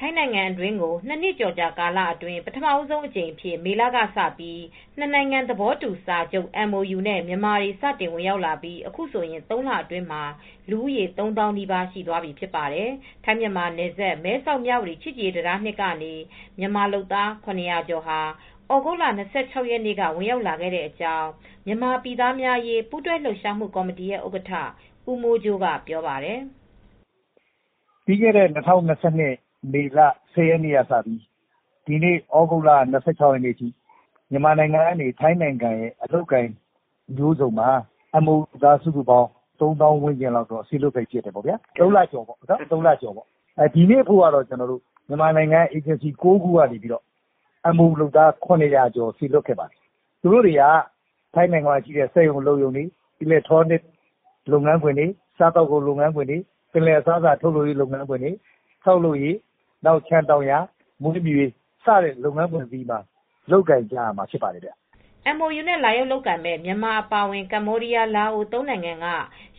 ထိုင်းနိုင်ငံအတွင်းကို ၂ နှစ်ကျော်ကာလအတွင်း ပထမဆုံးအကြိမ်အဖြစ် မေလကစပြီး နှစ်နိုင်ငံသဘောတူစာချုပ် MOU နဲ့ မြန်မာတွေ စတင်ဝင်ရောက်လာပြီး အခုဆိုရင် ၃ လအတွင်းမှာ လူဦးရေ ၃၀,၀၀၀ နီးပါး ရှိသွားပြီဖြစ်ပါတယ်။ထိုင်းမြန်မာနယ်စပ် မဲဆောက်မြဝတီ ချစ်ကြည်ရေးတံတားကနေ မြန်မာလုပ်သား ၇၀၀ ကျော်ဟာ သြဂုတ်လ ၂၆ ရက်နေ့က ဝင်ရောက်လာခဲ့တဲ့အကြောင်း မြန်မာပြည်သားများအရေး ပူးတွဲလှုပ်ရှားမှုကော်မတီရဲ့ ဥက္ကဋ္ဌ ဦးမိုးကြိုးက ပြောပါတယ်။"ပြီးခဲ့တဲ့ ၂၀၂၂ မေလ ၁၀ ရက်နေ့ကစပြီး ဒီနေ့ သြဂုတ်လ ၂၆ ရက်နေ့အထိ မြန်မာနိုင်ငံကနေ ထိုင်းနိုင်ငံရဲ့ အလုပ်အကိုင်မျိုးစုံမှာ MOU လုပ်သားစုစုပေါင်း၃၀,၀၀၀ဝန်းကျင်လောက်စေလွှတ်ခဲ့ပြီး၃လကျော်ပေါ့။ဒီနေ့အဖို့ကတော့ မြန်မာနိုင်ငံက အေဂျင်စီ ၉ ခုကနေ MOU လုပ်သား ၇၀၀ ကျော် စေလွှတ်ခဲ့ပါတယ်။သူတို့တွေက ထိုင်းနိုင်ငံမှာရှိတဲ့ စက်ရုံအလုပ်ရုံတွေ၊အီလက်ထရောနစ် လုပ်ငန်းခွင်တွေ၊စားသောက်ကုန် လုပ်ငန်းခွင်တွေ၊ပင်လယ်အစားအစာ ထုတ်လုပ်ရေး လုပ်ငန်းခွင်တွေ၊ဆောက်လုပ်ရေး၊ ခြံတောင်ယာ၊မွေးမြူရေးစတဲ့လုပ်ငန်းခွင်တွေမှာ လုပ်ကိုင်ကြရမှာဖြစ်ပါတယ်။" MOU နဲ့ လာရောက်လုပ်ကိုင်မယ့် မြန်မာအပါအဝင် ကမ္ဘောဒီးယား၊လာအို၃နိုင်ငံက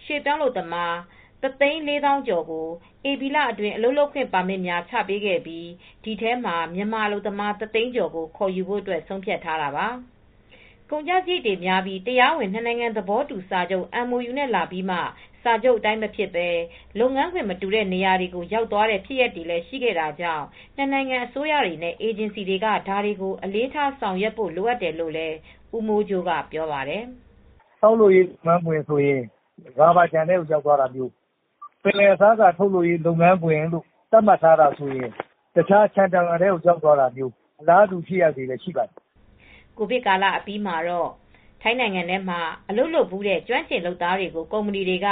ရွှေ့ပြောင်းအလုပ်သမား ၁၄၀,၀၀၀ ကျော်ကို ဧပြီလအတွင်း အလုပ်လုပ်ခွင့်ပါမစ်များ ချပေးခဲ့ပြီး ဒီထဲမှာ မြန်မာအလုပ်သမား ၁၀၀,၀၀၀ ကျော်ကို ခေါ်ယူဖို့ ဆုံးဖြတ်ထားတာပါ။ ကုန်ကျစရိတ်တွေများပြီး တရားဝင် နှစ်နိုင်ငံသဘောတူစာချုပ် MOU နဲ့ လာပြီးမှ စာချုပ်အတိုင်း မဖြစ်ဘဲ လုပ်ငန်းခွင်မတူတဲ့ နေရာတွေကို ရောက်သွားတဲ့ ဖြစ်ရပ်တွေလည်း ရှိခဲ့တာကြောင့် နှစ်နိုင်ငံ အစိုးရတွေနဲ့ အေဂျင်စီတွေက ဒါတွေကို အလေးထား ဆောင်ရွက်ဖို့ လိုအပ်တယ်လို့လည်း ဦးမိုးကြိုးက ပြောပါတယ်။"ဆောက်လုပ်ရေးလုပ်ငန်းခွင်ဆိုရင် ရာဘာခြံထဲကို ရောက်သွားတာမျိုး၊ပင်လယ်အစားအစာ ထုတ်လုပ်ရေး လုပ်ငန်းခွင်လို့ သတ်မှတ်ထားတာဆိုရင် တခြား ခြံတောင်ယာထဲကို ရောက်သွားတာမျိုး အလားတူ ဖြစ်ရပ်တွေလည်း ရှိပါတယ်။" ကိုဗစ်ကာလအပြီးမှာတော့ ထိုင်းနိုင်ငံထဲမှာ အလုပ်လုပ်ဖူးတဲ့ ကျွမ်းကျင်လုပ်သားတွေကို ကုမ္ပဏီတွေက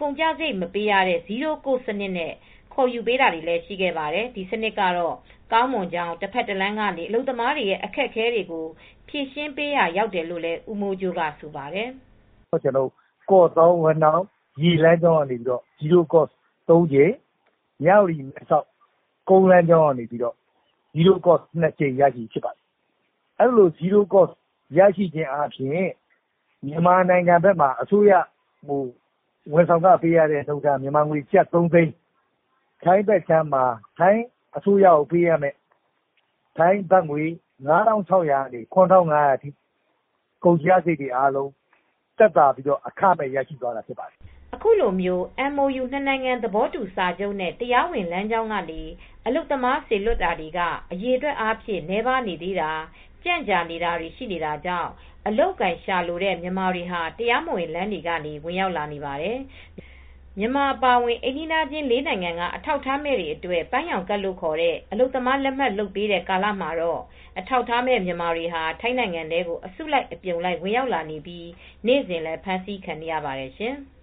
ကုန်ကျစရိတ်မပေးရတဲ့ Zero Cost စနစ်နဲ့ ခေါ်ယူပေးတာတွေလည်း ရှိခဲ့ပါတယ်။ဒီစနစ်ကတော့ ကောင်းမွန်ကြောင်းတဖက်တလမ်းကနေ အလုပ်သမားတွေရဲ့ အခက်အခဲတွေကို ဖြေရှင်းပေးရာ ရောက်တယ်လို့လည်း ဦးမိုးကြိုးက ဆိုပါတယ်။"ကော့သောင်း၊ဝမ်နောင်းရေလမ်းကြောင်းကနေ Zero Cost သုံးကြိမ်၊မြဝတီ-မဲဆောက် ကုန်းလမ်းကြောင်းကနေ Zero Cost နှစ်ကြိမ် ရရှိထားပါတယ်။ အဲဒီလို Zero Cost ရရှိခြင်းအားဖြင့်မြန်မာနိုင်ငံဘက်မှာအစိုးရကိုဝန်ဆောင်ခပေးရတဲ့နှုန်းထားမြန်မာငွေကျပ်၃၀၀,၀၀၀၊ထိုင်းဘက်ခြမ်းမှာထိုင်းအစိုးရကိုပေးရမယ့်ထိုင်းဘတ်ငွေ၅,၆၀၀ကနေ၇,၅၀၀အထိကုန်ကျစရိတ်တွေအားလုံးသက်သာပြီးအခမဲ့ရရှိသွားတာဖြစ်ပါတယ်။"အခုလို MOU နှစ်နိုင်ငံသဘောတူစာချုပ်နဲ့တရားဝင်လမ်းကြောင်းကနေအလုပ်သမားစေလွှတ်တာတွေကအရေအတွက်အားဖြင့်နည်းပါးနေသေးတာ၊ ကြန့်ကြာနေတာတွေ ရှိနေတာကြောင့် အလုပ်အကိုင်ရှာလိုတဲ့ မြန်မာတွေဟာ တရားမဝင်လမ်းတွေကနေ ဝင်ရောက်လာနေပါတယ်။မြန်မာအပါအဝင် အိမ်နီးချင်း ၄ နိုင်ငံက အထောက်အထားမဲ့တွေအတွက် ပန်းရောင်ကဒ်လို့ခေါ်တဲ့ အလုပ်သမားလက်မှတ် လုပ်ပေးတဲ့ ကာလမှာတော့ အထောက်အထားမဲ့ မြန်မာတွေဟာ ထိုင်းနိုင်ငံထဲကို အစုလိုက်အပြုံလိုက် ဝင်ရောက်လာနေပြီး နေ့စဉ်လည်း ဖမ်းဆီးခံနေရပါတယ်ရှင်။